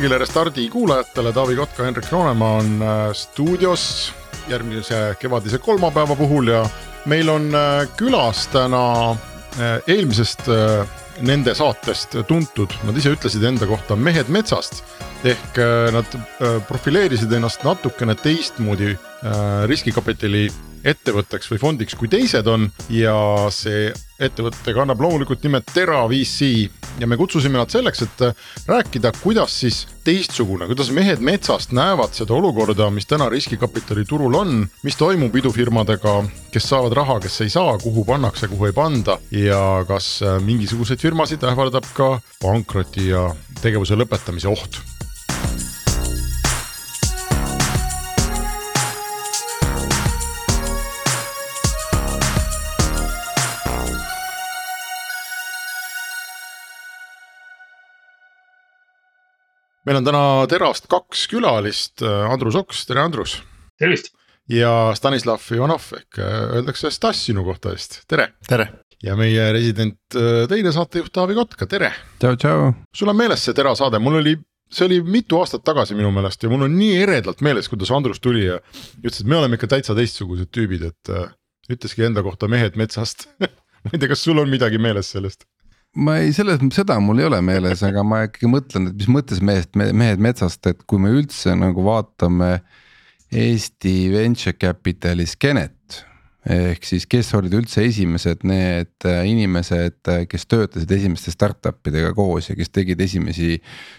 kõigile Restardi kuulajatele, Taavi Kotka, Hendrik Roonemaa on äh, stuudios järgmise kevadise kolmapäeva puhul ja meil on äh, külas täna äh, eelmisest nende saatest tuntud, nad ise ütlesid enda kohta mehed metsast. ehk nad profileerisid ennast natukene teistmoodi riskikapitali ettevõtteks või fondiks, kui teised on. Ja see ettevõte kannab loomulikult nime Tera VC ja me kutsusime nad selleks, et rääkida, kuidas siis teistsugune, kuidas mehed metsast näevad seda olukorda, mis täna riskikapitali turul on, mis toimub idufirmadega, kes saavad raha, kes ei saa, kuhu pannakse, kuhu ei panda. Ja kas mingisuguseid firmasid ähvardab ka pankroti ja tegevuse lõpetamise oht meil on täna Terast kaks külalist, Andrus Oks, tere Andrus. tervist. ja Stanislav Ivanov ehk äh, öeldakse Stas sinu kohta eest, tere. tere. ja meie resident äh, teine saatejuht Taavi Kotka, tere. tšau, tšau. sul on meeles see Tera saade, mul oli see oli mitu aastat tagasi minu meelest ja mul on nii eredalt meeles, kuidas Andrus tuli ja ütles, et me oleme ikka täitsa teistsugused tüübid, et äh, ütleski enda kohta mehed metsast ma ei tea, kas sul on midagi meeles sellest? Ma ei, selles, seda mul ei ole meeles, aga ma ikkagi mõtlen, et mis mõttes mehed, mehed metsast, et kui me üldse nagu vaatame Eesti venture capital'i skeenet. ehk siis, kes olid üldse esimesed need inimesed, kes töötasid esimeste startup idega koos ja kes tegid esimesi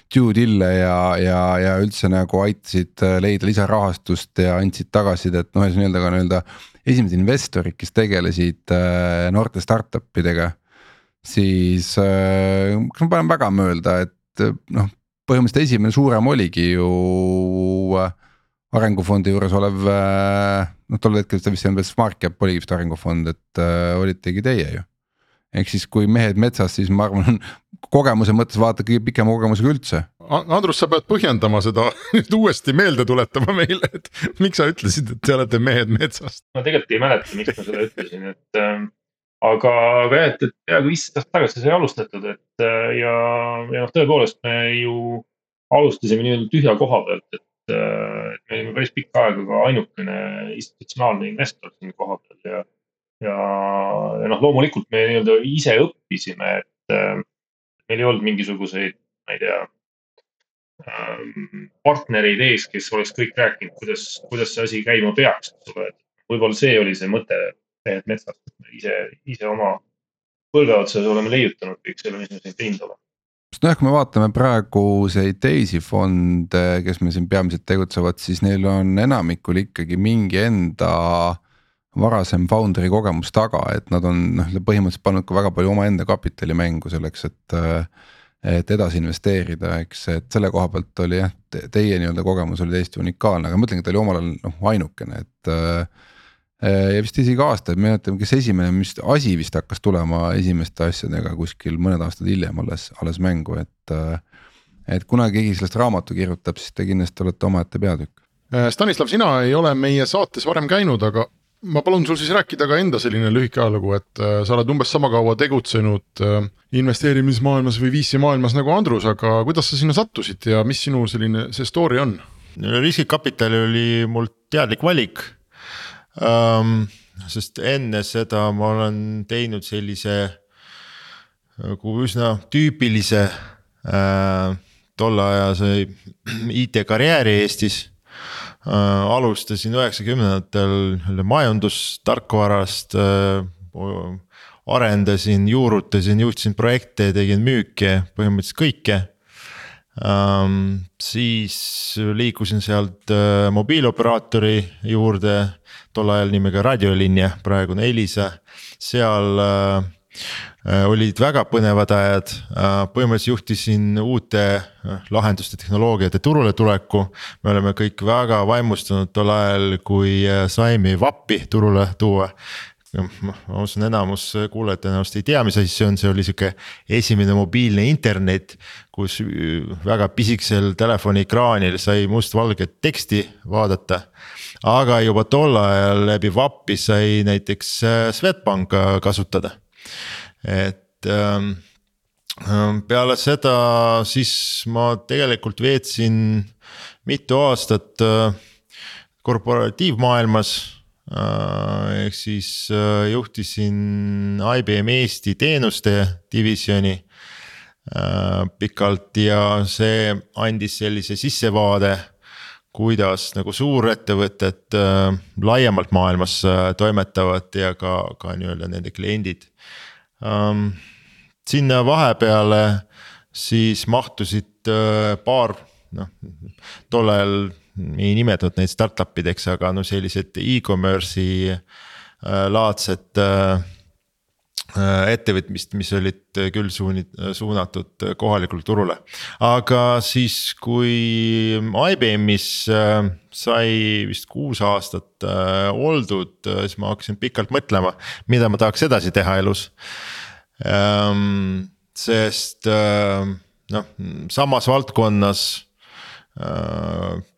due deal'e ja, ja, ja üldse nagu aitasid leida lisarahastust ja andsid tagasisidet, noh, nii-öelda ka nii-öelda esimesed investorid, kes tegelesid äh, noorte startup idega siis äh, kas ma panen väga mööda, et äh, noh, põhimõtteliselt esimene suurem oligi ju äh, arengufondi juures olev äh,, noh tol hetkel seda vist ei olnud veel SmartCap oli vist arengufond, et äh, olitegi teie ju. ehk siis, kui mehed metsas, siis ma arvan kogemuse mõttes vaata kõige pikema kogemusega üldse. Andrus, sa pead põhjendama seda nüüd uuesti meelde tuletama meile, et miks sa ütlesid, et te olete mehed metsast? ma tegelikult ei mäleta, miks ma seda ütlesin, et äh, aga, aga jah, et, et peaaegu viisteist aastat tagasi sai alustatud, et äh, ja, ja noh, tõepoolest me ju alustasime nii-öelda tühja koha pealt, et, äh, et me olime päris pikka aega ka ainukene institutsionaalne investor siin koha peal ja. ja, ja noh, loomulikult me nii-öelda ise õppisime, et äh, meil ei olnud mingisuguseid, ma ei tea ähm, partnereid ees, kes oleks kõik rääkinud, kuidas, kuidas see asi käima peaks, eks ole, et võib-olla see oli see mõte mehed metsast, ise, ise oma põlve otsas oleme leiutanud kõik selle, mis me siin teinud oleme sest noh, kui me vaatame praeguseid teisi fonde, kes meil siin peamiselt tegutsevad, siis neil on enamikul ikkagi mingi enda varasem founder'i kogemus taga, et nad on noh põhimõtteliselt pannud ka väga palju omaenda kapitali mängu selleks, et. et edasi investeerida, eks, et selle koha pealt oli jah, teie nii-öelda kogemus oli täiesti unikaalne, aga ma ütlengi, et ta oli omal ajal noh ainukene, et ja vist isegi aastaid, ma ei mäleta, kes esimene, mis asi vist hakkas tulema esimeste asjadega kuskil mõned aastad hiljem alles, alles mängu, et. Äh, et kuna keegi sellest raamatu kirjutab, siis te kindlasti olete omaette peatükk. Äh, Stanislav, sina ei ole meie saates varem käinud, aga ma palun sul siis rääkida ka enda selline lühike ajalugu, et äh, sa oled umbes sama kaua tegutsenud äh, investeerimismaailmas või VC maailmas nagu Andrus, aga kuidas sa sinna sattusid ja mis sinu selline see story on? riskikapital oli mul teadlik valik um,. sest enne seda ma olen teinud sellise nagu üsna tüüpilise äh, tollaajase IT-karjääri Eestis äh,. alustasin üheksakümnendatel majandustarkvarast äh,, arendasin, juurutasin, juhtisin projekte, tegin müüki, põhimõtteliselt kõike ähm,. siis liikusin sealt äh, mobiilioperaatori juurde, tol ajal nimega Radiolinja, praegune Elisa, seal äh, äh, olid väga põnevad ajad, äh, põhimõtteliselt juhtisin uute äh, lahenduste, tehnoloogiate turule tuleku. me oleme kõik väga vaimustunud tol ajal, kui saime VAP-i turule tuua ma usun, enamus kuulajad tõenäoliselt ei tea, mis asi see on, see oli sihuke esimene mobiilne internet. kus väga pisikesel telefoni ekraanil sai mustvalget teksti vaadata. aga juba tol ajal läbi VAP-i sai näiteks äh, Swedbanka kasutada. et ähm, peale seda siis ma tegelikult veetsin mitu aastat korporatiivmaailmas ehk siis juhtisin IBM Eesti teenuste divisjoni pikalt ja see andis sellise sissevaade kuidas nagu suurettevõtted äh, laiemalt maailmas äh, toimetavad ja ka, ka nii-öelda nende kliendid ähm,. sinna vahepeale siis mahtusid äh, paar noh, tol ajal ei nimetatud neid startup ideks, aga no sellised e-commerce'i äh, laadsed äh, Äh, ettevõtmist, mis olid küll suunid, suunatud kohalikule turule. aga siis, kui IBM-is sai vist kuus aastat oldud, siis ma hakkasin pikalt mõtlema, mida ma tahaks edasi teha elus. Ähm, sest noh, samas valdkonnas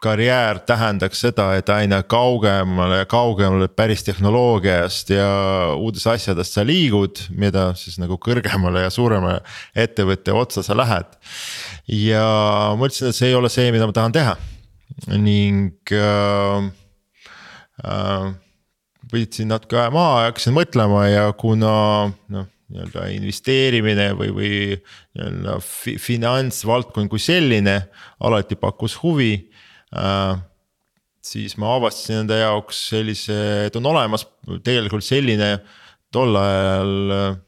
karjäär tähendaks seda, et aina kaugemale ja kaugemale päris tehnoloogiast ja uudest asjadest sa liigud, mida siis nagu kõrgemale ja suuremale ettevõtte otsa sa lähed. ja mõtlesin, et see ei ole see, mida ma tahan teha ning äh, äh, võtsin natuke maha ja hakkasin mõtlema ja kuna noh nii-öelda investeerimine või, või nii-öelda finantsvaldkond kui selline alati pakkus huvi äh,. siis ma avastasin enda jaoks sellise, et on olemas tegelikult selline tol ajal äh,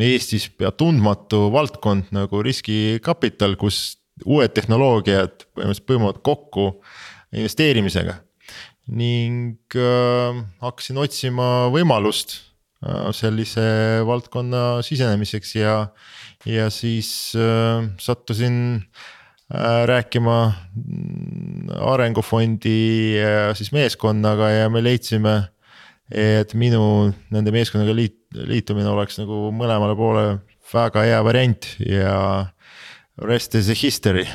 Eestis pea tundmatu valdkond nagu riskikapital, kus uued tehnoloogiad põhimõtteliselt põimuvad kokku investeerimisega. ning äh, hakkasin otsima võimalust sellise valdkonna sisenemiseks ja, ja siis äh, sattusin äh, rääkima arengufondi äh, siis meeskonnaga ja me leidsime, et minu nende meeskonnaga liit, liitumine oleks nagu mõlemale poole väga hea variant ja rest is a history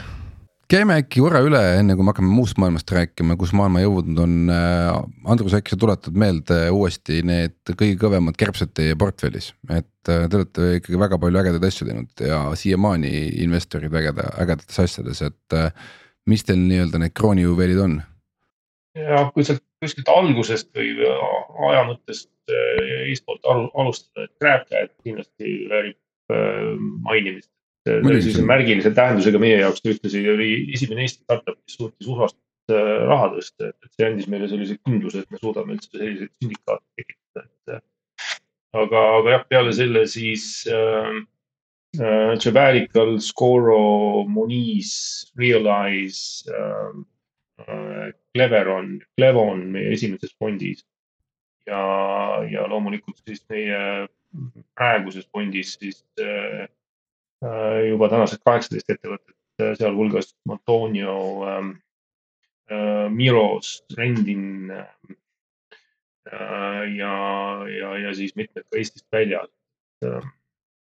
käime äkki korra üle, enne kui me hakkame muust maailmast rääkima, kus maailma jõudnud on. Äh, Andrus, äkki sa tuletad meelde uuesti need kõige kõvemad kärbsed teie portfellis, et äh, te olete ikkagi väga palju ägedaid asju teinud ja siiamaani investorid ägeda, ägedates asjades, et äh, mis teil nii-öelda need kroonijuveelid on? jah, kui sealt kuskilt algusest või aja mõttest eespoolt alustada, et GrabCAD kindlasti väärib mainimist see oli sellise märgilise tähendusega meie jaoks, ta ühtlasi oli esimene Eesti startup, kes suutis USA-st äh, raha tõsta, et see andis meile sellise kindluse, et me suudame üldse selliseid sündikaate tekitada, et. Äh, aga, aga jah, peale selle siis äh, äh, Jabarical, Scoro, Moniz, Realize äh,, äh, Cleveron, Clevon meie esimeses fondis. ja, ja loomulikult siis meie praeguses fondis siis Äh, juba tänaseks kaheksateist ettevõtet, äh, sealhulgas Antonio ähm,, äh, Miros, Rendin äh,. ja, ja, ja siis mitmed ka Eestist väljas äh..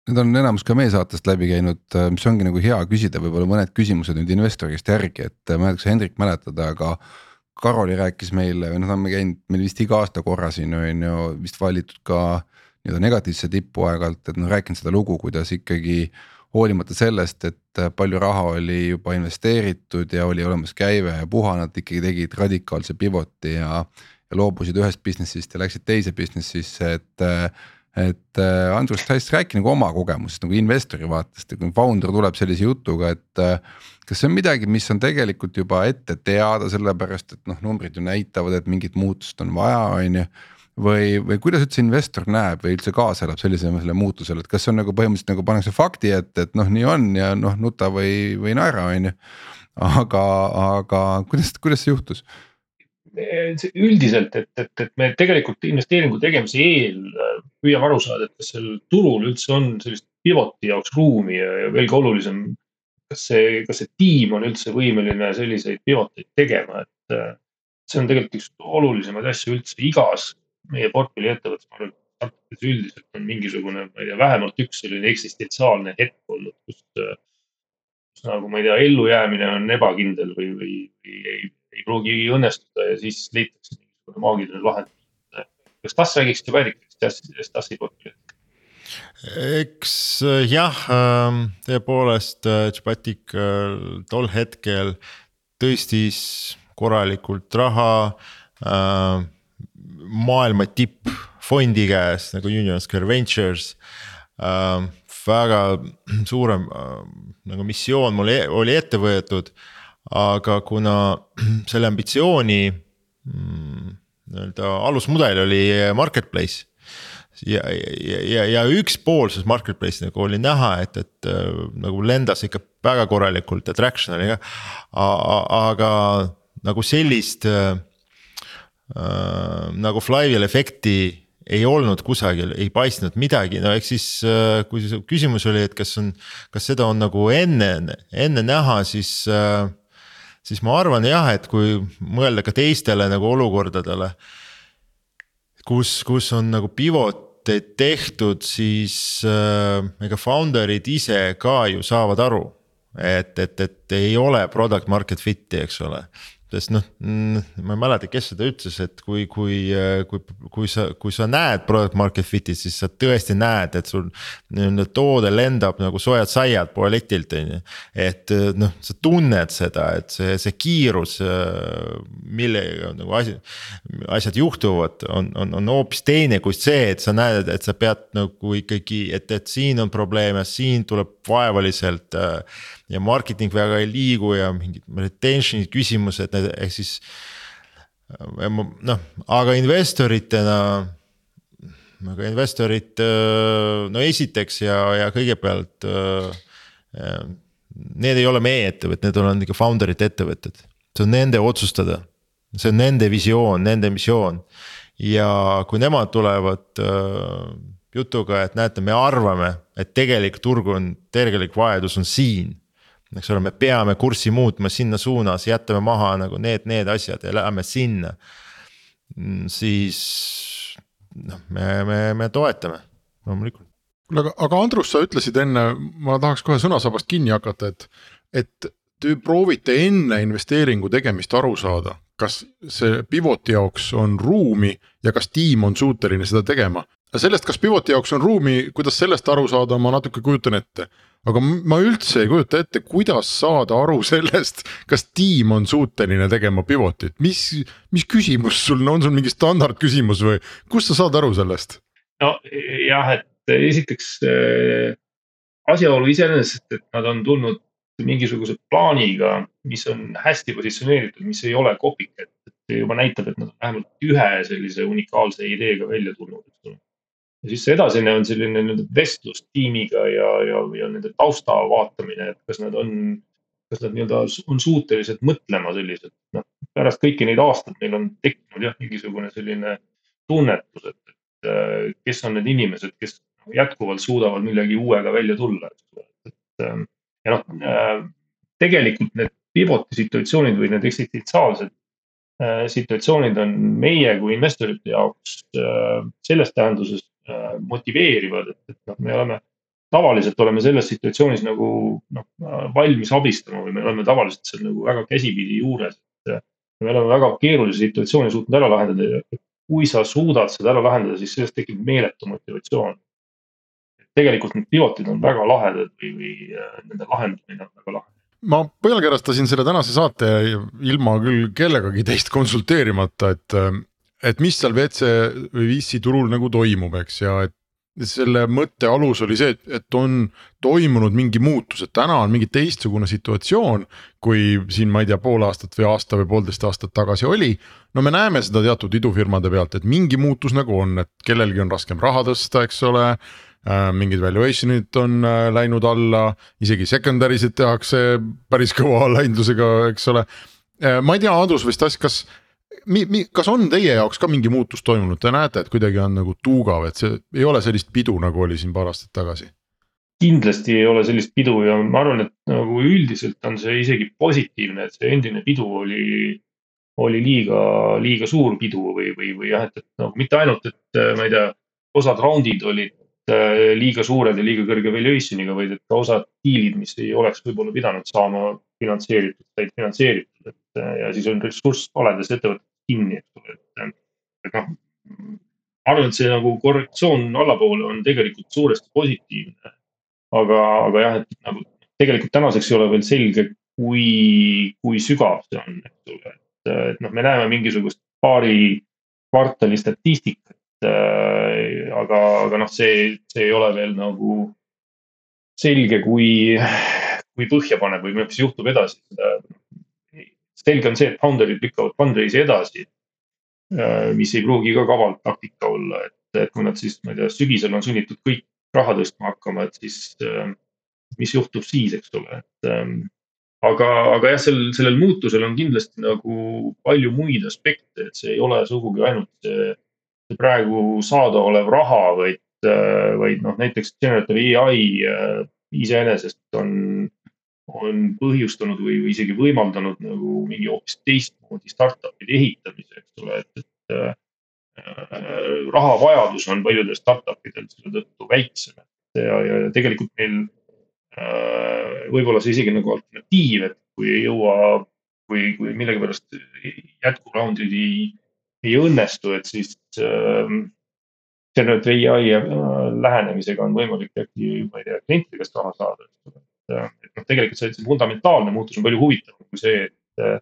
Need on enamus ka meie saatest läbi käinud, mis ongi nagu hea küsida, võib-olla mõned küsimused nüüd investori käest järgi, et ma ei tea, kas Hendrik mäletad, aga. Karoli rääkis meile või noh, oleme käinud meil vist iga aasta korra siin on ju vist valitud ka nii-öelda negatiivse tippu aeg-ajalt, et noh rääkinud seda lugu, kuidas ikkagi hoolimata sellest, et äh, palju raha oli juba investeeritud ja oli olemas käive ja puha, nad ikkagi tegid radikaalse pivot'i ja. ja loobusid ühest business'ist ja läksid teise business'isse, et. Äh, et äh, Andrus, hästi räägi nagu oma kogemusest nagu investori vaatest ja kui founder tuleb sellise jutuga, et. kas see on midagi, mis on tegelikult juba ette teada, sellepärast et noh, numbrid ju näitavad, et mingit muutust on vaja, on ju või, või kuidas üldse investor näeb või üldse kaasa elab sellisele muutusele, et kas see on nagu põhimõtteliselt nagu pannakse fakti ette, et noh, nii on ja noh, nuta või, või naera, on ju. aga, aga kuidas, kuidas see juhtus? üldiselt, et, et, et me tegelikult investeeringu tegemise eel äh, püüame aru saada, et kas sel turul üldse on sellist pivoti jaoks ruumi ja, ja veelgi olulisem, kas see, kas see tiim on üldse võimeline selliseid pivoteid tegema, et äh, see on tegelikult üks olulisemaid asju üldse igas meie portfelli ettevõttes, ma arvan, startup'is üldiselt on mingisugune, ma ei tea, vähemalt üks selline eksistentsiaalne hetk olnud, kus, kus nagu ma ei tea, ellujäämine on ebakindel või, või, või ei, ei pruugi õnnestuda ja siis leitakse mingisugune maagiline lahendus. kas Tass räägiks Jabaricast, Tassi portfellist? eks jah, ähm, tõepoolest Tšapatik tol hetkel tõstis korralikult raha äh, maailma tippfondi käes nagu Union Square Ventures äh,. väga suurem äh, nagu missioon mul e oli ette võetud, aga kuna selle ambitsiooni mm, nii-öelda alusmudel oli marketplace ja, ja, ja, ja üks pool sellest marketplace'i nagu oli näha, et, et äh, nagu lendas ikka väga korralikult attraction oli ka. aga nagu sellist äh, äh, nagu flywheel efekti ei olnud kusagil, ei paistnud midagi, no ehk siis äh, kui küsimus oli, et kas on, kas seda on nagu enne, enne näha, siis äh,. siis ma arvan jah, et kui mõelda ka teistele nagu olukordadele. kus, kus on nagu pivoteid tehtud, siis äh, ega founder'id ise ka ju saavad aru et, et, et ei ole product market fit'i, eks ole sest noh, ma ei mäleta, kes seda ütles, et kui, kui, kui, kui sa, kui sa näed product market fit'i, siis sa tõesti näed, et sul nii-öelda toode lendab nagu soojad saiad poeletilt, on ju. et noh, sa tunned seda, et see, see kiirus, millega nagu asi, asjad juhtuvad, on, on, on hoopis teine kui see, et sa näed, et sa pead nagu ikkagi, et, et siin on probleem ja siin tuleb vaevaliselt äh, ja marketing väga ei liigu ja mingid retention'id küsimused, ehk siis. Äh, noh, aga investoritena, aga investorid äh, no esiteks ja, ja kõigepealt. Äh, need ei ole meie ettevõtted, need on ikka founder'ite ettevõtted, see on nende otsustada. see on nende visioon, nende missioon ja kui nemad tulevad jutuga, et näete, me arvame, et tegelik turg on, tegelik vajadus on siin eks ole, me peame kurssi muutma sinna suunas, jätame maha nagu need, need asjad ja läheme sinna. Mm, siis noh, me, me, me toetame loomulikult. kuule, aga, aga Andrus, sa ütlesid enne, ma tahaks kohe sõnasabast kinni hakata, et, et te proovite enne investeeringu tegemist aru saada, kas see pivoti jaoks on ruumi ja kas tiim on suuteline seda tegema. Sellest, kas pivoti jaoks on ruumi, kuidas sellest aru saada, ma natuke kujutan ette. Aga ma üldse ei kujuta ette, kuidas saada aru sellest, kas tiim on suuteline tegema pivot'it, mis, mis küsimus sul on, sul mingi standardküsimus või? Kust sa saad aru sellest? no jah, et esiteks äh, asjaolu iseenesest, et nad on tulnud mingisuguse plaaniga, mis on hästi positsioneeritud, mis ei ole copycat, et juba näitab, et nad on vähemalt ühe sellise unikaalse ideega välja tulnud, eks ole ja siis see edasine on selline nii-öelda vestlus tiimiga ja, ja, ja nende tausta vaatamine, et kas nad on, kas nad nii-öelda on suutelised mõtlema selliselt, noh. pärast kõiki neid aastaid meil on tekkinud jah, mingisugune selline tunnetus, et, et äh, kes on need inimesed, kes jätkuvalt suudavad millegi uuega välja tulla, eks ole, et ähm, ja noh, äh, tegelikult need pivoti situatsioonid või need eksistentsiaalsed äh, situatsioonid on meie kui investorite jaoks selles tähenduses Äh, motiveerivad, et, et noh, me oleme, tavaliselt oleme selles situatsioonis nagu noh, valmis abistama või me oleme tavaliselt seal nagu väga käsipidi juures. me oleme väga keerulise situatsiooni suutnud ära lahendada ja kui sa suudad seda ära lahendada, siis sellest tekib meeletu motivatsioon. tegelikult need pivotid on väga lahedad või, või äh, nende lahendamine on väga lahe ma pealkirjastasin selle tänase saate ilma küll kellegagi teist konsulteerimata, et et mis seal WC või VC turul nagu toimub, eks ja et selle mõtte alus oli see, et, et on toimunud mingi muutus, et täna on mingi teistsugune situatsioon. kui siin, ma ei tea, pool aastat või aasta või poolteist aastat tagasi oli. no me näeme seda teatud idufirmade pealt, et mingi muutus nagu on, et kellelgi on raskem raha tõsta, eks ole äh,. mingid valuation'id on äh, läinud alla, isegi secondary sid tehakse päris kõva allahindlusega, eks ole äh,. ma ei tea, Andrus vist kas mi-, mi-, kas on teie jaoks ka mingi muutus toimunud, te näete, et kuidagi on nagu tuugav, et see ei ole sellist pidu, nagu oli siin paar aastat tagasi? kindlasti ei ole sellist pidu ja ma arvan, et nagu üldiselt on see isegi positiivne, et see endine pidu oli, oli liiga, liiga suur pidu või, või, või jah, et, et nagu mitte ainult, et ma ei tea, osad raundid olid äh, liiga suured ja liiga kõrge valuation'iga, vaid et ka osad diilid, mis ei oleks võib-olla pidanud saama finantseeritud, said finantseeritud, et ja siis on ressurss valedes ettevõtetes kinni, eks ole, et, et noh. arvan, et see nagu korrektsioon allapoole on tegelikult suuresti positiivne. aga, aga jah, et nagu tegelikult tänaseks ei ole veel selge, kui, kui sügav see on, eks ole, et, et noh, me näeme mingisugust paari kvartali statistikat. Aga, aga noh, see, see ei ole veel nagu selge, kui, kui põhjapanev või mis juhtub edasi. Selge on see, et founder'id lükkavad fundraise'i edasi. Äh, mis ei pruugi ka kaval taktika olla, et, et kui nad siis, ma ei tea, sügisel on sunnitud kõik raha tõstma hakkama, et siis äh, mis juhtub siis, eks ole, et ähm, aga, aga jah, sel, sellel muutusel on kindlasti nagu palju muid aspekte, et see ei ole sugugi ainult see, see praegu saadaolev raha, vaid, äh, vaid noh, näiteks generative ai iseenesest on, on põhjustanud või, või isegi võimaldanud nagu mingi hoopis teistmoodi startup'ide ehitamise, eks ole, et, et äh, rahavajadus on paljudel startup idel selle tõttu väiksem. ja, ja tegelikult meil Äh, võib-olla see isegi nagu alternatiiv, et kui ei jõua või kui millegipärast jätkuraundid ei, ei õnnestu, et siis äh, generative ai äh, lähenemisega on võimalik äkki, ma ei tea, klientide käest raha saada. et äh, noh, tegelikult see, see fundamentaalne muutus on palju huvitavam kui see, et äh,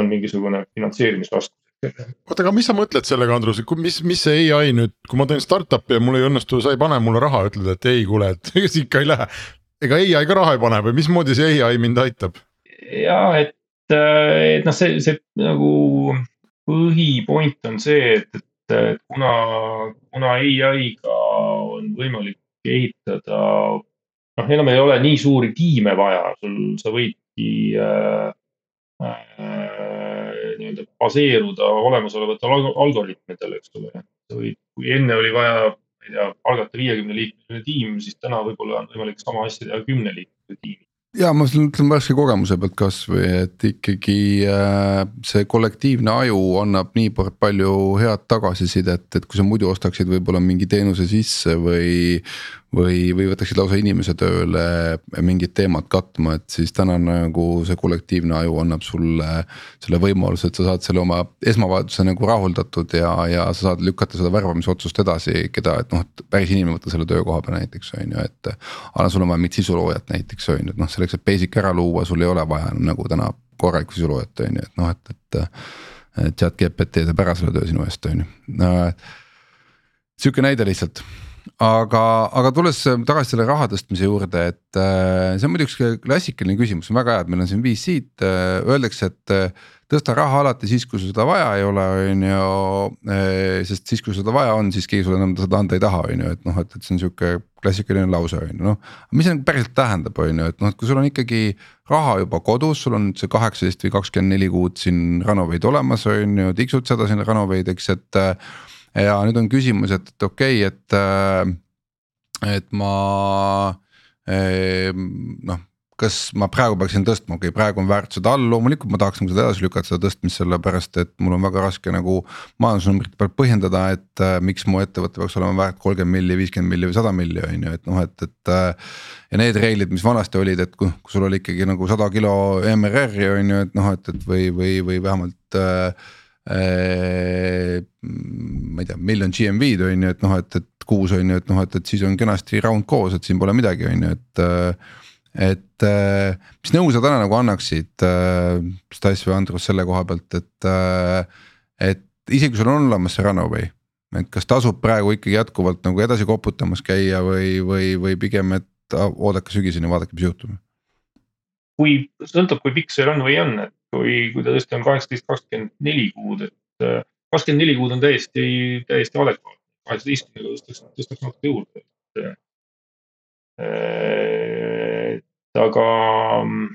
on mingisugune finantseerimisraskus oota, aga mis sa mõtled sellega, Andrus, mis, mis see ai nüüd, kui ma teen startup'i ja mul ei õnnestu, sa ei pane mulle raha, ütled, et ei, kuule, et ikka ei lähe. Ega ai ka raha ei pane või mismoodi see ai mind aitab? ja et, äh, et noh, see, see nagu põhipoint on see, et, et kuna, kuna ai-ga on võimalik ehitada, noh, enam ei ole nii suuri tiime vaja, sul, sa võidki äh, äh, nii-öelda baseeruda olemasolevatel algoritmidel, eks ole. sa võid, kui enne oli vaja ma ei tea, palgata viiekümne liikmeline tiim, siis täna võib-olla on võimalik sama asja teha kümne liikmelise tiimi ja ma ütlen värske kogemuse pealt kasvõi, et ikkagi äh, see kollektiivne aju annab niivõrd palju head tagasisidet, et kui sa muidu ostaksid võib-olla mingi teenuse sisse või. või, või võtaksid lausa inimese tööle mingit teemat katma, et siis täna nagu see kollektiivne aju annab sulle. selle võimaluse, et sa saad selle oma esmavajaduse nagu rahuldatud ja, ja sa saad lükata seda värbamisotsust edasi, keda, et noh, et päris inimene võtta selle töökoha peale näiteks on ju, et. anna sulle vaja mingit sisuloojat näiteks on ju, et noh selleks, et basic ära luua, sul ei ole vaja nagu täna korralikku sisuloojat on ju, et noh, et, et. chat GPT teeb ära selle töö sinu eest, on ju. sihuke näide lihtsalt aga, aga tulles tagasi selle raha tõstmise juurde, et äh, see on muidugi klassikaline küsimus, on väga hea, et meil on siin siit, äh, öeldakse, et tõsta raha alati siis, kui sul seda vaja ei ole, on ju. Sest siis, kui seda vaja on, siis keegi sulle enam seda anda ei taha, on ju, et noh, et, et see on sihuke klassikaline lause on ju, noh. mis see nagu päriselt tähendab, on ju, et noh, et kui sul on ikkagi raha juba kodus, sul on see kaheksateist või kakskümmend neli kuud siin Ranoveid olemas, on ju, tiksud seda siin Ranoveid, eks, et. Ja nüüd on küsimus, et, et okei okay,, et, et ma eh, noh kas ma praegu peaksin tõstma, okei okay,, praegu on väärtused all, loomulikult ma tahaks nagu seda edasi lükata, seda tõstmist, sellepärast et mul on väga raske nagu. majandusnumbrite pealt põhjendada, et äh, miks mu ettevõte peaks olema väärt kolmkümmend milli, viiskümmend milli või sada milli on ju, et noh, et, et äh,. ja need reeglid, mis vanasti olid, et kui, kui sul oli ikkagi nagu sada kilo MRR-i on ju, et noh, et, et või, või, või vähemalt äh, äh,. Ma ei tea, miljon GMV-d on ju, et noh, et, et kuus on ju, et noh, et, et siis on kenasti round koos, et siin pole midagi, on ju, et äh, et äh, mis nõu sa täna nagu annaksid äh,, Stas või Andrus selle koha pealt, et äh,. et isegi kui sul on olemas see runaway, et kas tasub praegu ikkagi jätkuvalt nagu edasi koputamas käia või, või, või pigem, et oodake sügiseni, vaadake, mis juhtub? kui, sõltub, kui pikk see runway on, et kui, kui ta tõesti on kaheksateist, kakskümmend neli kuud, et äh, kakskümmend neli kuud on täiesti, täiesti adekvaatne. kaheksateistkümnega tõstaks, tõstaks natuke juurde, et aga mm,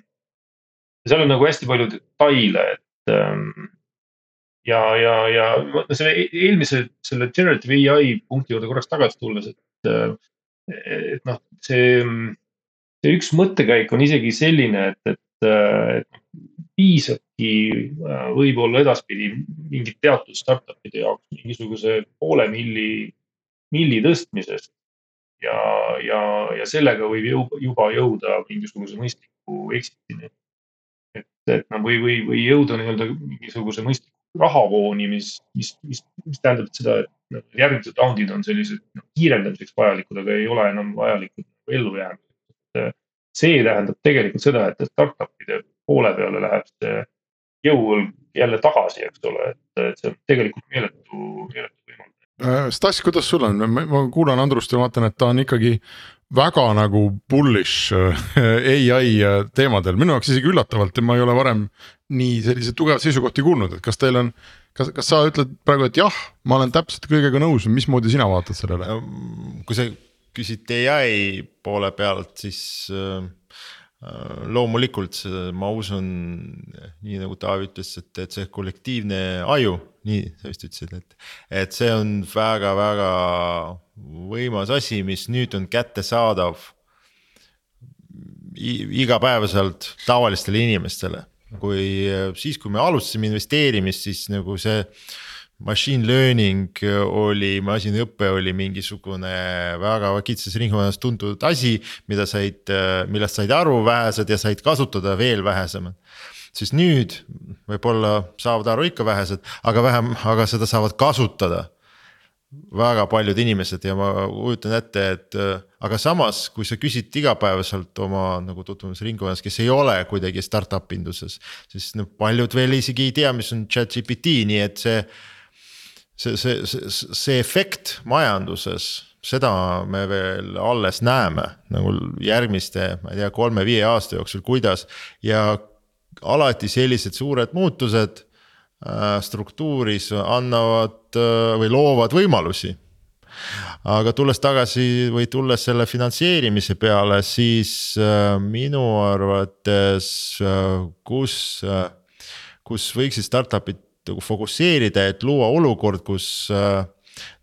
seal on nagu hästi palju detaile, et ähm, ja, ja, ja selle e-, eelmise, selle generative ai punkti juurde korraks tagasi tulles, et, äh, et noh, see, see üks mõttekäik on isegi selline, et, et, äh, et piisabki äh, võib-olla edaspidi mingit teatud startup'ide jaoks mingisuguse poole milli, milli tõstmisest ja, ja, ja sellega võib juba, juba jõuda mingisuguse mõistliku exit'ini. et, et noh, või, või, või jõuda nii-öelda mingisuguse mõistliku rahavooni, mis, mis, mis, mis tähendab seda, et noh, järgmised raundid on sellised no, kiirendamiseks vajalikud, aga ei ole enam vajalikud ellujäämiseks. see tähendab tegelikult seda, et startup'ide poole peale läheb see jõuõlg jälle tagasi, eks ole, et, et see on tegelikult meeletu, meeletu võimalus. Äh, Stas, kuidas sul on, ma kuulan Andrust ja vaatan, et ta on ikkagi väga nagu bullish ai äh, teemadel, minu jaoks isegi üllatavalt ja ma ei ole varem nii selliseid tugevaid seisukohti kuulnud, et kas teil on. kas, kas sa ütled praegu, et jah, ma olen täpselt kõigega nõus, mismoodi sina vaatad sellele? kui sa küsid ai poole pealt, siis äh, Äh, loomulikult ma usun, nii nagu Taavi ütles, et, et see kollektiivne aju, nii sa vist ütlesid, et. et see on väga-väga võimas asi, mis nüüd on kättesaadav. igapäevaselt tavalistele inimestele, kui siis, kui me alustasime investeerimist, siis nagu see machine learning oli, masinõpe oli mingisugune väga kitsas ringkonnas tuntud asi, mida said, millest said aru vähesed ja said kasutada veel vähesemad. siis nüüd võib-olla saavad aru ikka vähesed, aga vähem, aga seda saavad kasutada väga paljud inimesed ja ma kujutan ette, et aga samas, kui sa küsid igapäevaselt oma nagu tutvumisringkonnas, kes ei ole kuidagi startup induses. siis noh, paljud veel isegi ei tea, mis on chat GPT, nii et see see, see, see, see efekt majanduses, seda me veel alles näeme nagu järgmiste, ma ei tea, kolme-viie aasta jooksul, kuidas ja alati sellised suured muutused äh, struktuuris annavad äh, või loovad võimalusi. aga tulles tagasi või tulles selle finantseerimise peale, siis äh, minu arvates, kus, kus võiksid startup'id nagu fokusseerida, et luua olukord, kus äh,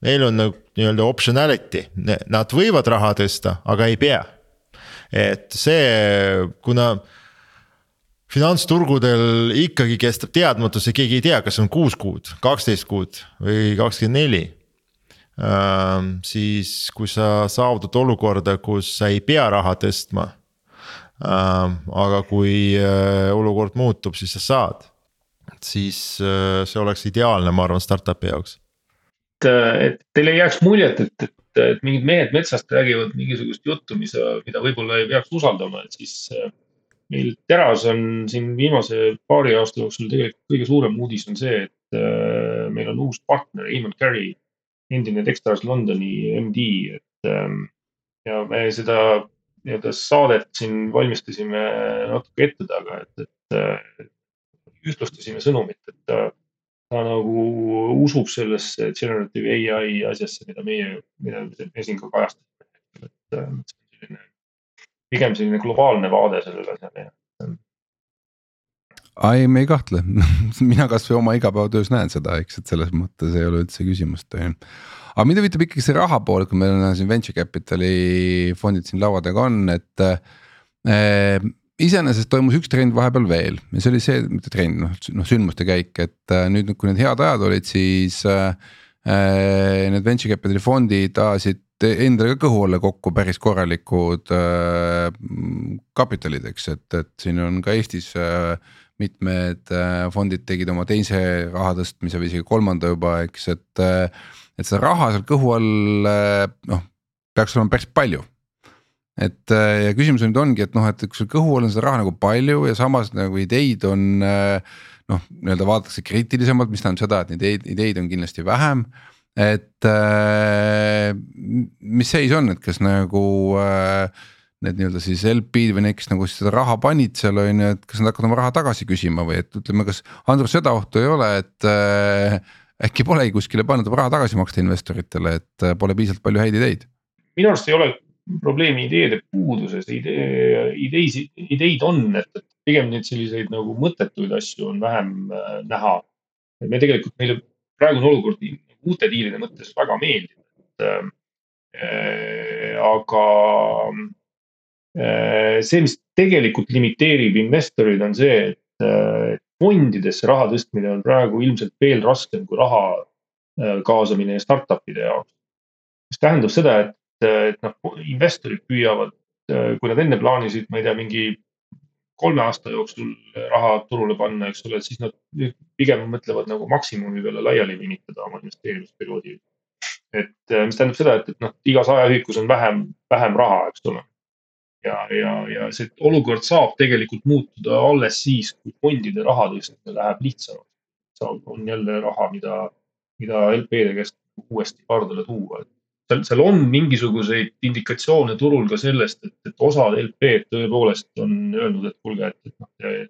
neil on nagu nii-öelda optionality, nad võivad raha tõsta, aga ei pea. et see, kuna finantsturgudel ikkagi kestab teadmatus ja keegi ei tea, kas on kuus kuud, kaksteist kuud või kakskümmend neli. Ähm, siis, kui sa saavutad olukorda, kus sa ei pea raha tõstma. Ähm, aga kui äh, olukord muutub, siis sa saad siis äh, see oleks ideaalne, ma arvan, startup'i jaoks. et, äh, et teil ei jääks muljet, et, et, et mingid mehed metsast räägivad mingisugust juttu, mis, mida võib-olla ei peaks usaldama, et siis. Äh, meil Teras on siin viimase paari aasta jooksul tegelikult kõige suurem uudis on see, et meil on uus partner, Eamon Carey, endine Dextras Londoni MD, et ähm, ja me seda nii-öelda saadet siin valmistasime natuke ette taga, et, et ühtlustasime sõnumit, et ta, ta nagu usub sellesse generative ai asjasse, mida meie, mida me siin ka kajastasime. et äh, selline, pigem selline globaalne vaade sellele asjale ei, me ei kahtle mina kasvõi oma igapäevatöös näen seda, eks, et selles mõttes ei ole üldse küsimust, on ju. aga mind huvitab ikkagi see raha pool, kui meil on siin venture capital'i fondid siin laua taga on, et äh, iseenesest toimus üks trend vahepeal veel ja see oli see, mitte trend, noh, noh sündmuste käik, et äh, nüüd, kui need head ajad olid, siis äh, äh need venture capital'i fondid ajasid endale ka kõhu alla kokku päris korralikud äh, kapitalid, eks, et, et siin on ka Eestis äh, mitmed äh, fondid tegid oma teise raha tõstmise või isegi kolmanda juba, eks, et äh,. et seda raha seal kõhu all äh, noh, peaks olema päris palju et äh, ja küsimus nüüd ongi, et noh, et kui sul kõhu all on seda raha nagu palju ja samas nagu ideid on äh, noh, nii-öelda vaadatakse kriitilisemalt, mis tähendab seda, et neid ideid, ideid on kindlasti vähem. et äh, mis seis on, et kas nagu need nii-öelda siis LP-d või need, kes nagu seda raha panid seal on ju, et kas nad hakkavad oma raha tagasi küsima või et ütleme, kas Andrus seda ohtu ei ole, et äkki polegi kuskile pannud raha tagasi maksta investoritele, et pole piisavalt palju häid ideid? minu arust ei ole probleemi ideede puuduses, idee, ideisi, ideid on, et, pigem neid selliseid nagu mõttetuid asju on vähem äh, näha. me tegelikult, meile praegune olukord uute diilide mõttes väga meeldib, et äh, äh aga äh, see, mis tegelikult limiteerib investoreid, on see, et äh, fondidesse raha tõstmine on praegu ilmselt veel raskem kui raha äh, kaasamine startup'ide jaoks. mis tähendab seda, et et noh, investorid püüavad, kui nad enne plaanisid, ma ei tea, mingi kolme aasta jooksul raha turule panna, eks ole, siis nad pigem mõtlevad nagu maksimumi peale laiali venitada oma investeerimisperioodi. et mis tähendab seda, et, et noh, igas ajaühikus on vähem, vähem raha, eks ole ja, ja, ja see olukord saab tegelikult muutuda alles siis, kui fondide raha tõstmine läheb lihtsamaks. on jälle raha, mida, mida LP-de käest uuesti pardale tuua, et seal, seal on mingisuguseid indikatsioone turul ka sellest, et, et osad LP-d tõepoolest on öelnud, et kuulge, et, et noh,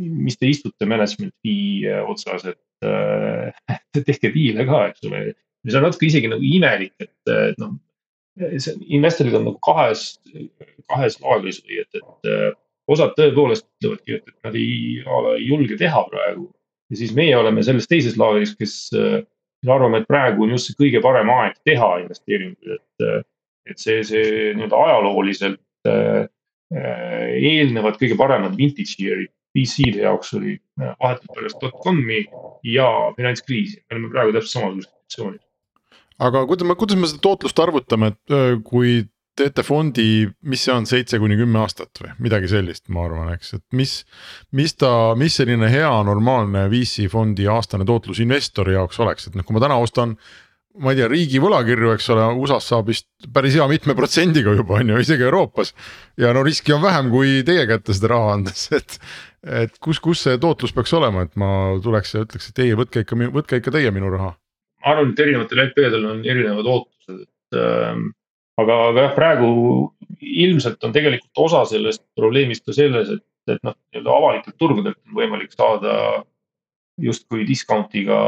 mis te istute management fee otsas, et äh, tehke diile ka, eks ole. see on natuke isegi nagu imelik, et, et noh, investorid on nagu kahes, kahes laagris või et, et äh, osad tõepoolest ütlevadki, et, et nad ei, ei julge teha praegu. ja siis meie oleme selles teises laagris, kes äh, arvame, et praegu on just see kõige parem aeg teha investeeringuid, et, äh, et see, see nii-öelda ajalooliselt äh, eelnevad kõige paremad vintage year'id VC-de jaoks oli vahetult pärast dotcom'i ja finantskriisi. me oleme praegu täpselt samasuguses situatsioonis aga kuidas me, kuidas me seda tootlust arvutame, et kui teete fondi, mis see on, seitse kuni kümme aastat või? Midagi sellist, ma arvan, eks, et mis. mis ta, mis selline hea normaalne VC fondi aastane tootlus investori jaoks oleks, et noh, kui ma täna ostan ma ei tea, riigi võlakirju, eks ole, USA-s saab vist päris hea mitme protsendiga juba on ju, isegi Euroopas. ja no riski on vähem kui teie kätte seda raha andes, et, et kus, kus see tootlus peaks olema, et ma tuleks ja ütleks, et ei, võtke ikka, võtke ikka teie minu raha. Ma arvan, et erinevatel LP-del on erinevad ootused, et äh, aga, aga jah, praegu ilmselt on tegelikult osa sellest probleemist ka selles, et, et noh, nii-öelda avalikelt turgudelt on võimalik saada justkui discount'iga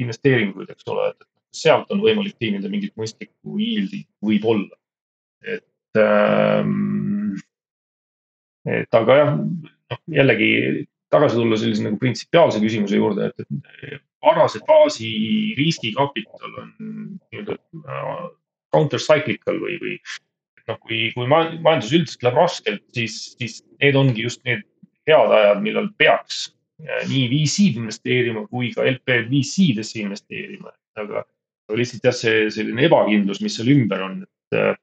investeeringuid, eks ole, et sealt on võimalik teenida mingit mõistlikku yield'i, võib-olla. et ähm,, et aga jah, noh jällegi tagasi tulla sellise nagu printsipiaalse küsimuse juurde, et, et varase faasi riskikapital on nii-öelda äh, counter-cyclical või, või noh, kui, kui majandus üldiselt läheb raskelt, siis, siis need ongi just need head ajad, millal peaks äh, nii VC-d investeerima kui ka LP-d VC-desse investeerima. aga, aga lihtsalt jah, see selline ebakindlus, mis seal ümber on, et äh,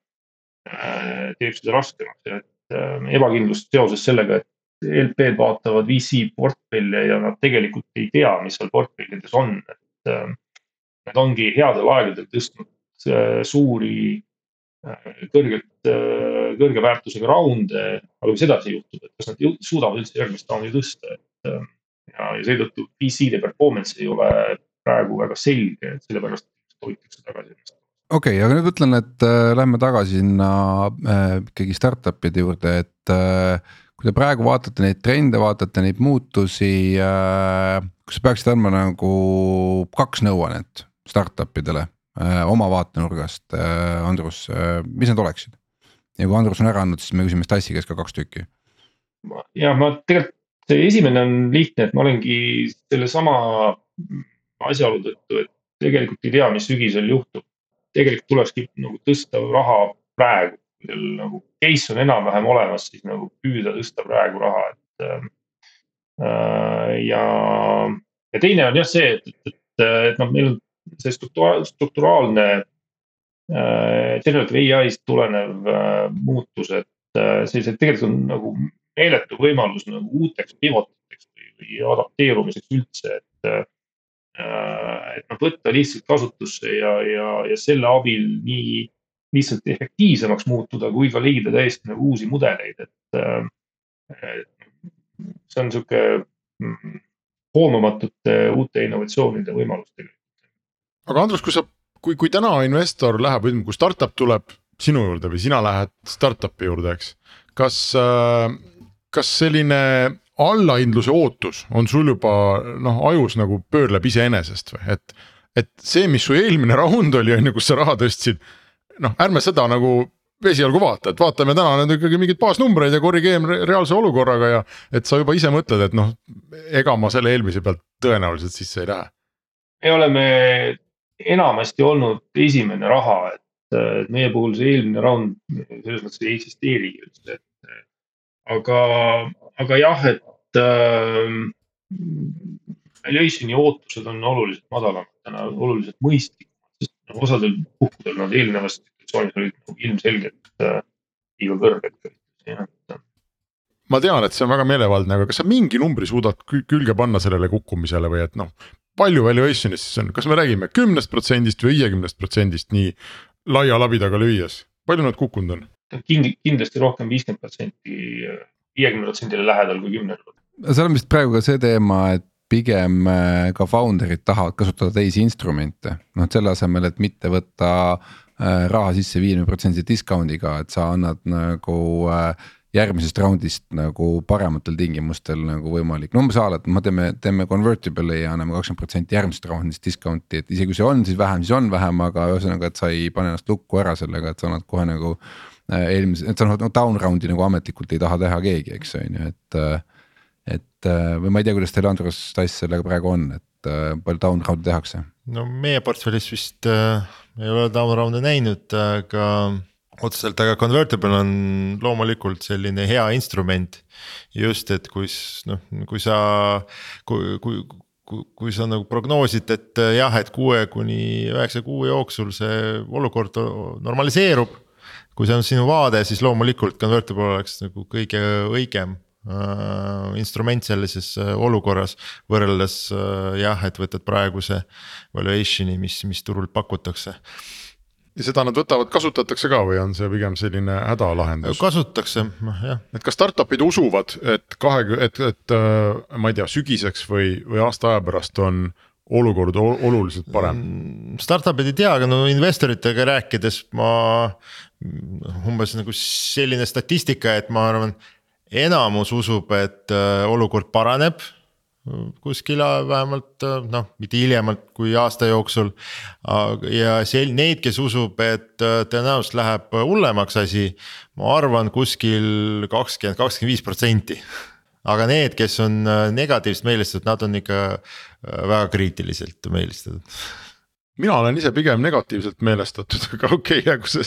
teeb seda raskemaks ja et äh, ebakindlust seoses sellega, et LP-d vaatavad VC portfelle ja nad tegelikult ei tea, mis seal portfellides on, et äh, need ongi headel aegadel tõstnud äh, suuri äh, kõrgelt, kõrge väärtusega raunde, aga mis edasi juhtub, et kas nad suudavad üldse järgmist raundi tõsta, et ja, ja seetõttu VC-de performance ei ole praegu väga selge, et sellepärast hoitakse tagasi ennast. Okei okay,, aga nüüd ütlen, et äh, lähme tagasi sinna äh, ikkagi startup'ide juurde, et äh, kui te praegu vaatate neid trende, vaatate neid muutusi äh,, kas sa peaksid andma nagu kaks nõuannet startup idele äh, oma vaatenurgast äh,, Andrus äh,, mis need oleksid? ja kui Andrus on ära andnud, siis me küsime Stassi käest ka kaks tükki. ja ma tegelikult, see esimene on lihtne, et ma olengi sellesama asjaolu tõttu, et tegelikult ei tea, mis sügisel juhtub. tegelikult tulekski nagu tõsta raha praegu teil nagu case on enam-vähem olemas, siis nagu püüda tõsta praegu raha, et ähm, äh,. ja, ja teine on jah see, et, et, et, et noh, meil on see struktura, strukturaalne äh, generative ai-st tulenev äh, muutus, et äh, sellised tegelikult on nagu meeletu võimalus nagu uuteks pivotiteks või, või adapteerumiseks üldse, et äh, et noh, võtta lihtsalt kasutusse ja, ja, ja selle abil nii lihtsalt efektiivsemaks muutuda, kui ka leida täiesti nagu uusi mudeleid, et äh, see on niisugune mm, hoomamatute uute innovatsioonide võimalus tegelikult. Aga Andrus, kui sa, kui, kui täna investor läheb, ütleme, kui startup tuleb sinu juurde või sina lähed startup'i juurde, eks. kas, äh, kas selline allahindluse ootus on sul juba noh, ajus nagu pöörleb iseenesest või, et. et see, mis su eelmine raund oli, on ju, kus sa raha tõstsid noh, ärme seda nagu esialgu vaata, et vaatame täna nüüd ikkagi mingeid baasnumbreid ja korrigeerime reaalse olukorraga ja. et sa juba ise mõtled, et noh, ega ma selle eelmise pealt tõenäoliselt sisse ei lähe. me oleme enamasti olnud esimene raha, et meie puhul see eelmine round selles mõttes ei eksisteerigi üldse, et. aga, aga jah, et äh, valuation'i ootused on oluliselt madalamad täna, oluliselt mõistlikumad osadel puhkudel nad eelnevas situatsioonis olid nagu ilmselgelt äh, liiga kõrged. ma tean, et see on väga meelevaldne, aga kas sa mingi numbri suudad külge panna sellele kukkumisele või et noh. Palju valuation'ist siis on, kas me räägime kümnest protsendist või viiekümnest protsendist nii laia labidaga lüües, palju nad kukkunud on? Kind-, kindlasti rohkem viiskümmend protsenti, viiekümne protsendile lähedal kui kümnele. seal on vist praegu ka see teema, et pigem äh, ka founder'id tahavad kasutada teisi instrumente, noh et selle asemel, et mitte võtta äh, raha sisse viiekümne protsendise discount'iga, et sa annad nagu äh, järgmisest raundist nagu parematel tingimustel nagu võimalik, no umbes a la, et me teeme, teeme convertible'i ja anname kakskümmend protsenti järgmisest raundist discount'i, et isegi kui see on siis vähem, siis on vähem, aga ühesõnaga, et sa ei pane ennast lukku ära sellega, et sa annad kohe nagu. eelmise, et sa noh down round'i nagu ametlikult ei taha teha keegi, eks on ju, et et äh, või ma ei tea, kuidas teil Andrus Tass sellega praegu on, et äh, palju down round'e tehakse? no meie portfellis vist äh, ei ole down round'e näinud, aga otseselt, aga convertible on loomulikult selline hea instrument. just, et kui noh, kui sa, kui, kui kui, kui sa nagu prognoosid, et jah, et kuue kuni üheksa kuu jooksul see olukord normaliseerub. kui see on sinu vaade, siis loomulikult convertible oleks nagu kõige õigem Äh, instrument sellises äh, olukorras võrreldes äh, jah, ettevõtted praeguse valuation'i, mis, mis turul pakutakse ja seda nad võtavad, kasutatakse ka või on see pigem selline hädalahendus? kasutatakse, noh jah. et kas startup'id usuvad, et kahekümne, et, et ma ei tea, sügiseks või, või aasta aja pärast on olukord oluliselt parem? Mm, startup'id ei tea, aga no investoritega rääkides ma umbes nagu selline statistika, et ma arvan enamus usub, et äh, olukord paraneb kuskil vähemalt äh, noh, mitte hiljemalt kui aasta jooksul. ja sel-, neid, kes usub, et äh, tõenäoliselt läheb hullemaks asi, ma arvan kuskil kakskümmend, kakskümmend viis protsenti. aga need, kes on negatiivselt meelestatud, nad on ikka väga kriitiliselt meelestatud. mina olen ise pigem negatiivselt meelestatud, aga okei okay,, jäägu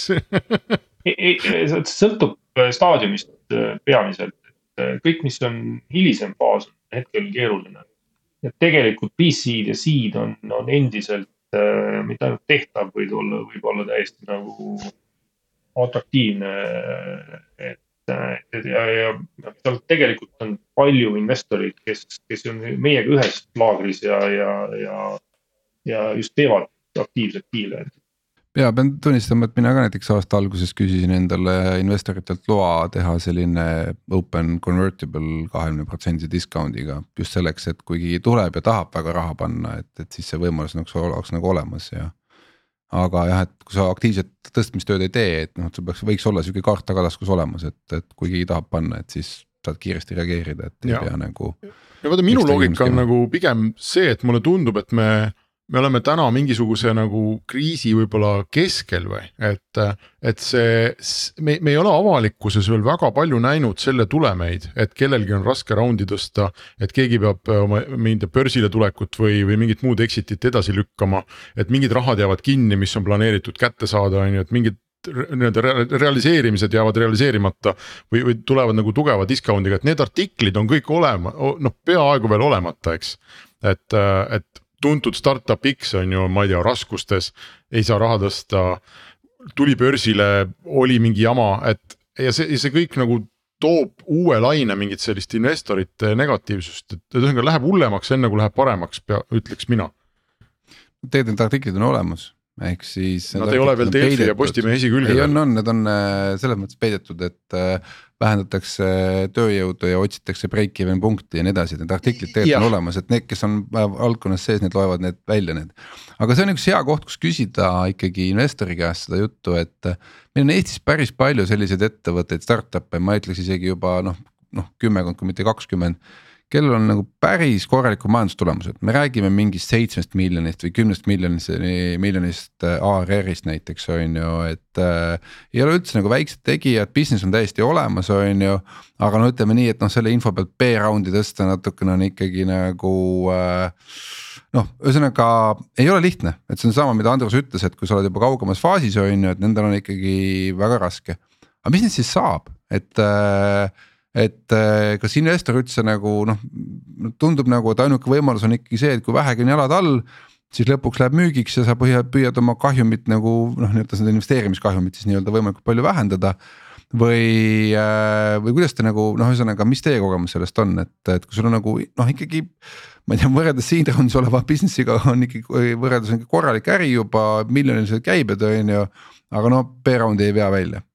see sõltub staadiumist Äh, peamiselt, et äh, kõik, mis on hilisem faas, hetkel keeruline. et tegelikult B-seed ja seed on, on endiselt äh, mitte ainult tehtav, vaid olla, võib olla täiesti nagu atraktiivne. et, et ja, ja seal tegelikult on palju investoreid, kes, kes on meiega ühes laagris ja, ja, ja, ja just teevad aktiivselt diile ja pean tunnistama, et mina ka näiteks aasta alguses küsisin endale investoritelt loa teha selline open convertible kahekümne protsendise discount'iga. just selleks, et kui keegi tuleb ja tahab väga raha panna, et, et siis see võimalus nagu oleks nagu olemas ja. aga jah, et kui sa aktiivset tõstmistööd ei tee, et noh, et sul peaks, võiks olla sihuke kaart tagataskus olemas, et, et kui keegi tahab panna, et siis saad kiiresti reageerida, et ei ja. pea nagu. ja vaata, minu loogika on nagu pigem see, et mulle tundub, et me me oleme täna mingisuguse nagu kriisi võib-olla keskel või, et, et see, me, me ei ole avalikkuses veel väga palju näinud selle tulemeid, et kellelgi on raske raundi tõsta. et keegi peab oma mingit börsile tulekut või, või mingit muud exit'it edasi lükkama. et mingid rahad jäävad kinni, mis on planeeritud kätte saada, on ju, et mingid nii-öelda realiseerimised jäävad realiseerimata või, või tulevad nagu tugeva discount'iga, et need artiklid on kõik olema, noh, peaaegu veel olemata, eks. et, et tuntud startup X on ju, ma ei tea, raskustes, ei saa raha tõsta. tuli börsile, oli mingi jama, et ja see, see kõik nagu toob uue laine mingit sellist investorite negatiivsust, et ühesõnaga läheb hullemaks, enne kui läheb paremaks, ütleks mina. tegelikult need artiklid on olemas ehk siis. Nad ei ole veel Delfi ja Postimehe esikülgedel. ei on, on, need on äh, selles mõttes peidetud, et äh, vähendatakse tööjõudu ja otsitakse break-even punkti ja nii edasi, need artiklid tegelikult on olemas, et need, kes on valdkonnas sees, need loevad need välja need. aga see on üks hea koht, kus küsida ikkagi investori käest seda juttu, et äh, meil on Eestis päris palju selliseid ettevõtteid, startup'e, ma ütleks isegi juba noh, noh kümmekond, kui mitte kakskümmend kellel on nagu päris korralikud majandustulemused, me räägime mingist seitsmest miljonist või kümnest miljonist, miljonist äh, ARR-ist näiteks on ju, et äh,. ei ole üldse nagu väiksed tegijad, business on täiesti olemas, on ju. aga no ütleme nii, et noh, selle info pealt B-round'i tõsta natukene on ikkagi nagu äh, noh, ühesõnaga ei ole lihtne, et see on sama, mida Andrus ütles, et kui sa oled juba kaugemas faasis on ju, et nendel on ikkagi väga raske. aga mis nüüd siis saab, et äh, et äh, kas investor üldse nagu noh, tundub nagu, et ainuke võimalus on ikkagi see, et kui vähegi on jalad all. siis lõpuks läheb müügiks ja sa püüad, püüad oma kahjumit nagu noh, nii-öelda seda investeerimiskahjumit siis nii-öelda võimalikult palju vähendada. või, äh, või kuidas te nagu noh, ühesõnaga, mis teie kogemus sellest on, et, et kui sul on nagu noh, ikkagi. ma ei tea, võrreldes seed round'is oleva business'iga on ikkagi võrreldes on korralik äri juba, miljonilised käibed on ju. aga no B-round'i ei vea välja.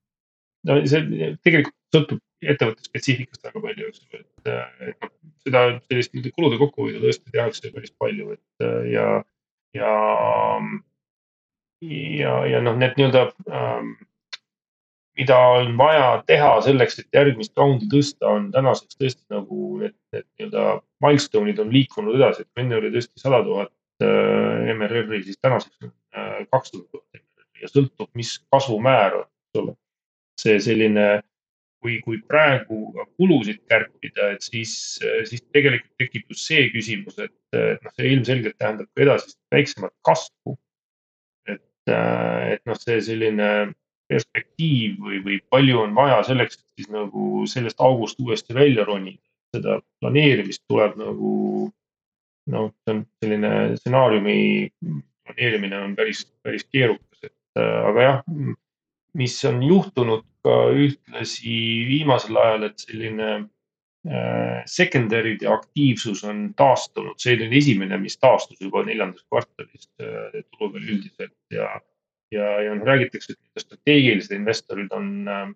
no see tegelikult sõltub ettevõtte spetsiifikast väga palju, eks ju, et, et noh, seda sellist kulude kokkuhoidu tõesti tehakse päris palju, et ja, ja. ja, ja noh, need nii-öelda ähm, mida on vaja teha selleks, et järgmist raundi tõsta, on tänaseks tõesti nagu need, need nii-öelda milstone'id on liikunud edasi, et enne oli tõesti sada tuhat äh, MRR-i, siis tänaseks on äh, kakssada tuhat MRR-i ja sõltub, mis kasvumäär on, eks ole. see selline, kui, kui praegu kulusid kärpida, et siis, siis tegelikult tekib just see küsimus, et, et noh, see ilmselgelt tähendab ka edasist väiksemat kasvu. et, et noh, see selline perspektiiv või, või palju on vaja selleks, et siis nagu sellest august uuesti välja ronida. seda planeerimist tuleb nagu noh, see on selline stsenaariumi planeerimine on päris, päris keerukas, et aga jah, mis on juhtunud ka ühtlasi viimasel ajal, et selline äh, secondary'de aktiivsus on taastunud, see oli esimene, mis taastus juba neljandas kvartalis äh, turu peal üldiselt ja ja, ja noh, räägitakse, et strateegilised investorid on, ähm,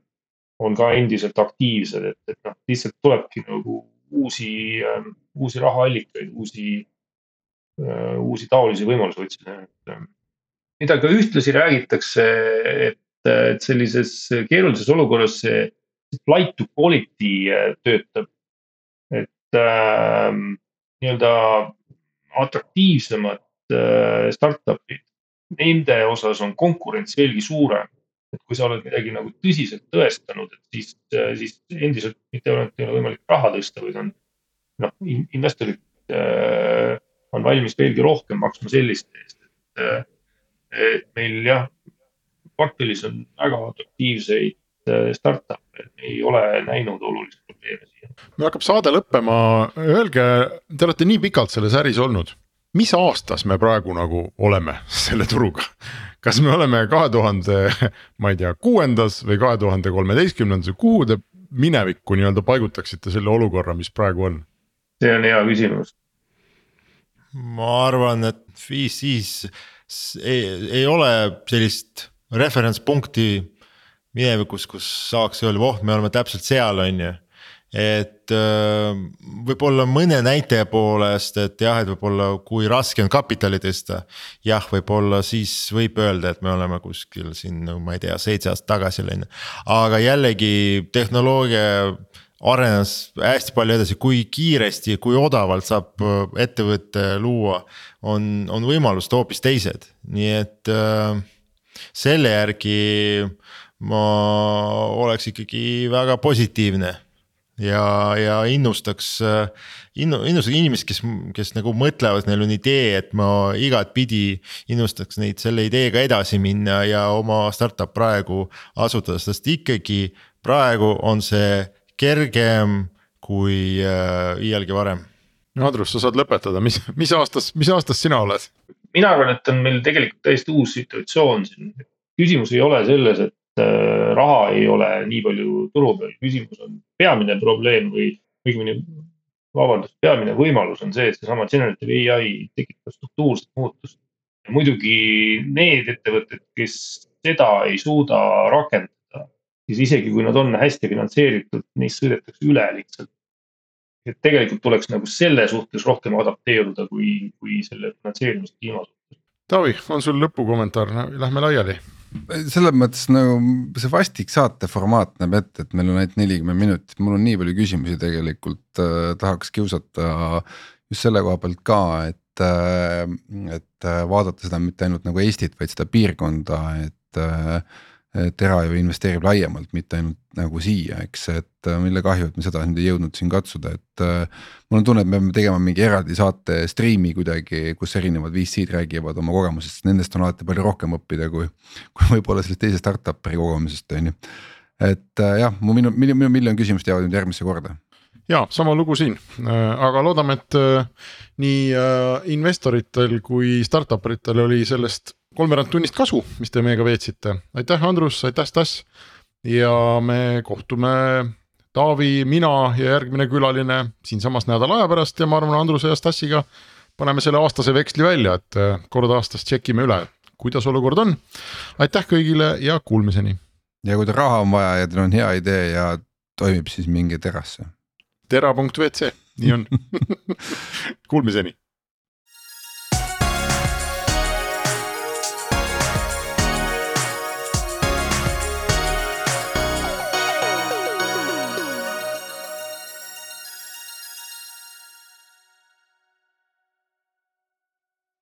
on ka endiselt aktiivsed, et, et noh, lihtsalt tulebki nagu uusi, ähm, uusi rahaallikaid, uusi, äh, uusi taolisi võimalusi otsida. Ähm, mida ka ühtlasi räägitakse, et, et sellises keerulises olukorras see flight to quality äh, töötab. et äh, nii-öelda atraktiivsemad äh, startup'id nende osas on konkurents veelgi suurem. et kui sa oled midagi nagu tõsiselt tõestanud, et siis, siis endiselt mitte ainult ei ole võimalik raha tõsta, vaid on noh, investorid äh, on valmis veelgi rohkem maksma selliste eest, et äh,, et meil jah, kvartalis on väga atraktiivseid äh, startup'e, ei ole näinud olulisi probleeme siin. meil hakkab saade lõppema, öelge, te olete nii pikalt selles äris olnud mis aastas me praegu nagu oleme selle turuga? kas me oleme kahe tuhande, ma ei tea, kuuendas või kahe tuhande kolmeteistkümnendas või kuhu te minevikku nii-öelda paigutaksite selle olukorra, mis praegu on? see on hea küsimus. ma arvan, et VC-s ei, ei ole sellist referentspunkti minevikus, kus saaks öelda, voh, me oleme täpselt seal, on ju et äh, võib-olla mõne näitaja poolest, et jah, et võib-olla kui raske on kapitali tõsta. jah, võib-olla siis võib öelda, et me oleme kuskil siin, no ma ei tea, seitse aastat tagasi on ju. aga jällegi tehnoloogia arenes hästi palju edasi, kui kiiresti, kui odavalt saab äh, ettevõte luua. on, on võimalused hoopis teised, nii et äh, selle järgi ma oleks ikkagi väga positiivne ja, ja innustaks, innu-, innustaks inimesi, kes, kes nagu mõtlevad, neil on idee, et ma igatpidi innustaks neid selle ideega edasi minna ja oma startup praegu asutada, sest ikkagi praegu on see kergem kui äh, iialgi varem. Andrus, sa saad lõpetada, mis, mis aastas, mis aastas sina oled? Mina arvan, et on meil tegelikult täiesti uus situatsioon siin. küsimus ei ole selles, et Äh, raha ei ole nii palju turu peal, küsimus on peamine probleem või õigemini vabandust, peamine võimalus on see, et seesama generative ai tekitab struktuurset muutust. muidugi need ettevõtted, kes seda ei suuda rakendada, siis isegi kui nad on hästi finantseeritud, neist sõidetakse üle lihtsalt. Et tegelikult tuleks nagu selle suhtes rohkem adapteeruda, kui, kui selle finantseerimiskliima suhtes. Taavi, on sul lõpukommentaar, lähme laiali selles mõttes nagu see vastik saate formaat näeb ette, et meil on ainult nelikümmend minutit, mul on nii palju küsimusi tegelikult äh, tahaks kiusata just selle koha pealt ka, et äh,. et äh, vaadata seda mitte ainult nagu Eestit, vaid seda piirkonda, et äh, Tera ju investeerib laiemalt, mitte ainult nagu siia, eks, et äh, mille kahju, et me seda nüüd ei jõudnud siin katsuda, et. Äh, mul on tunne, et me peame tegema mingi eraldi saate striimi kuidagi, kus erinevad VC-d räägivad oma kogemusest, nendest on alati palju rohkem õppida, kui, kui võib-olla sellest teisest startup'i kogemusest, on ju. et äh, jah, mu minu, minu, minu miljon küsimust jäävad nüüd järgmisse korda ja sama lugu siin, aga loodame, et nii investoritel kui startup ritel oli sellest kolmveerand tunnist kasu, mis te meiega veetsite. aitäh, Andrus, aitäh, Stas. ja me kohtume Taavi, mina ja järgmine külaline siinsamas nädala aja pärast ja ma arvan, Andruse ja Stassiga paneme selle aastase veksli välja, et äh, kord aastas tšekime üle, kuidas olukord on. aitäh kõigile ja kuulmiseni. ja kui teil raha on vaja ja teil on hea idee ja toimib, siis minge terasse. tera.wc, nii on Kuulmiseni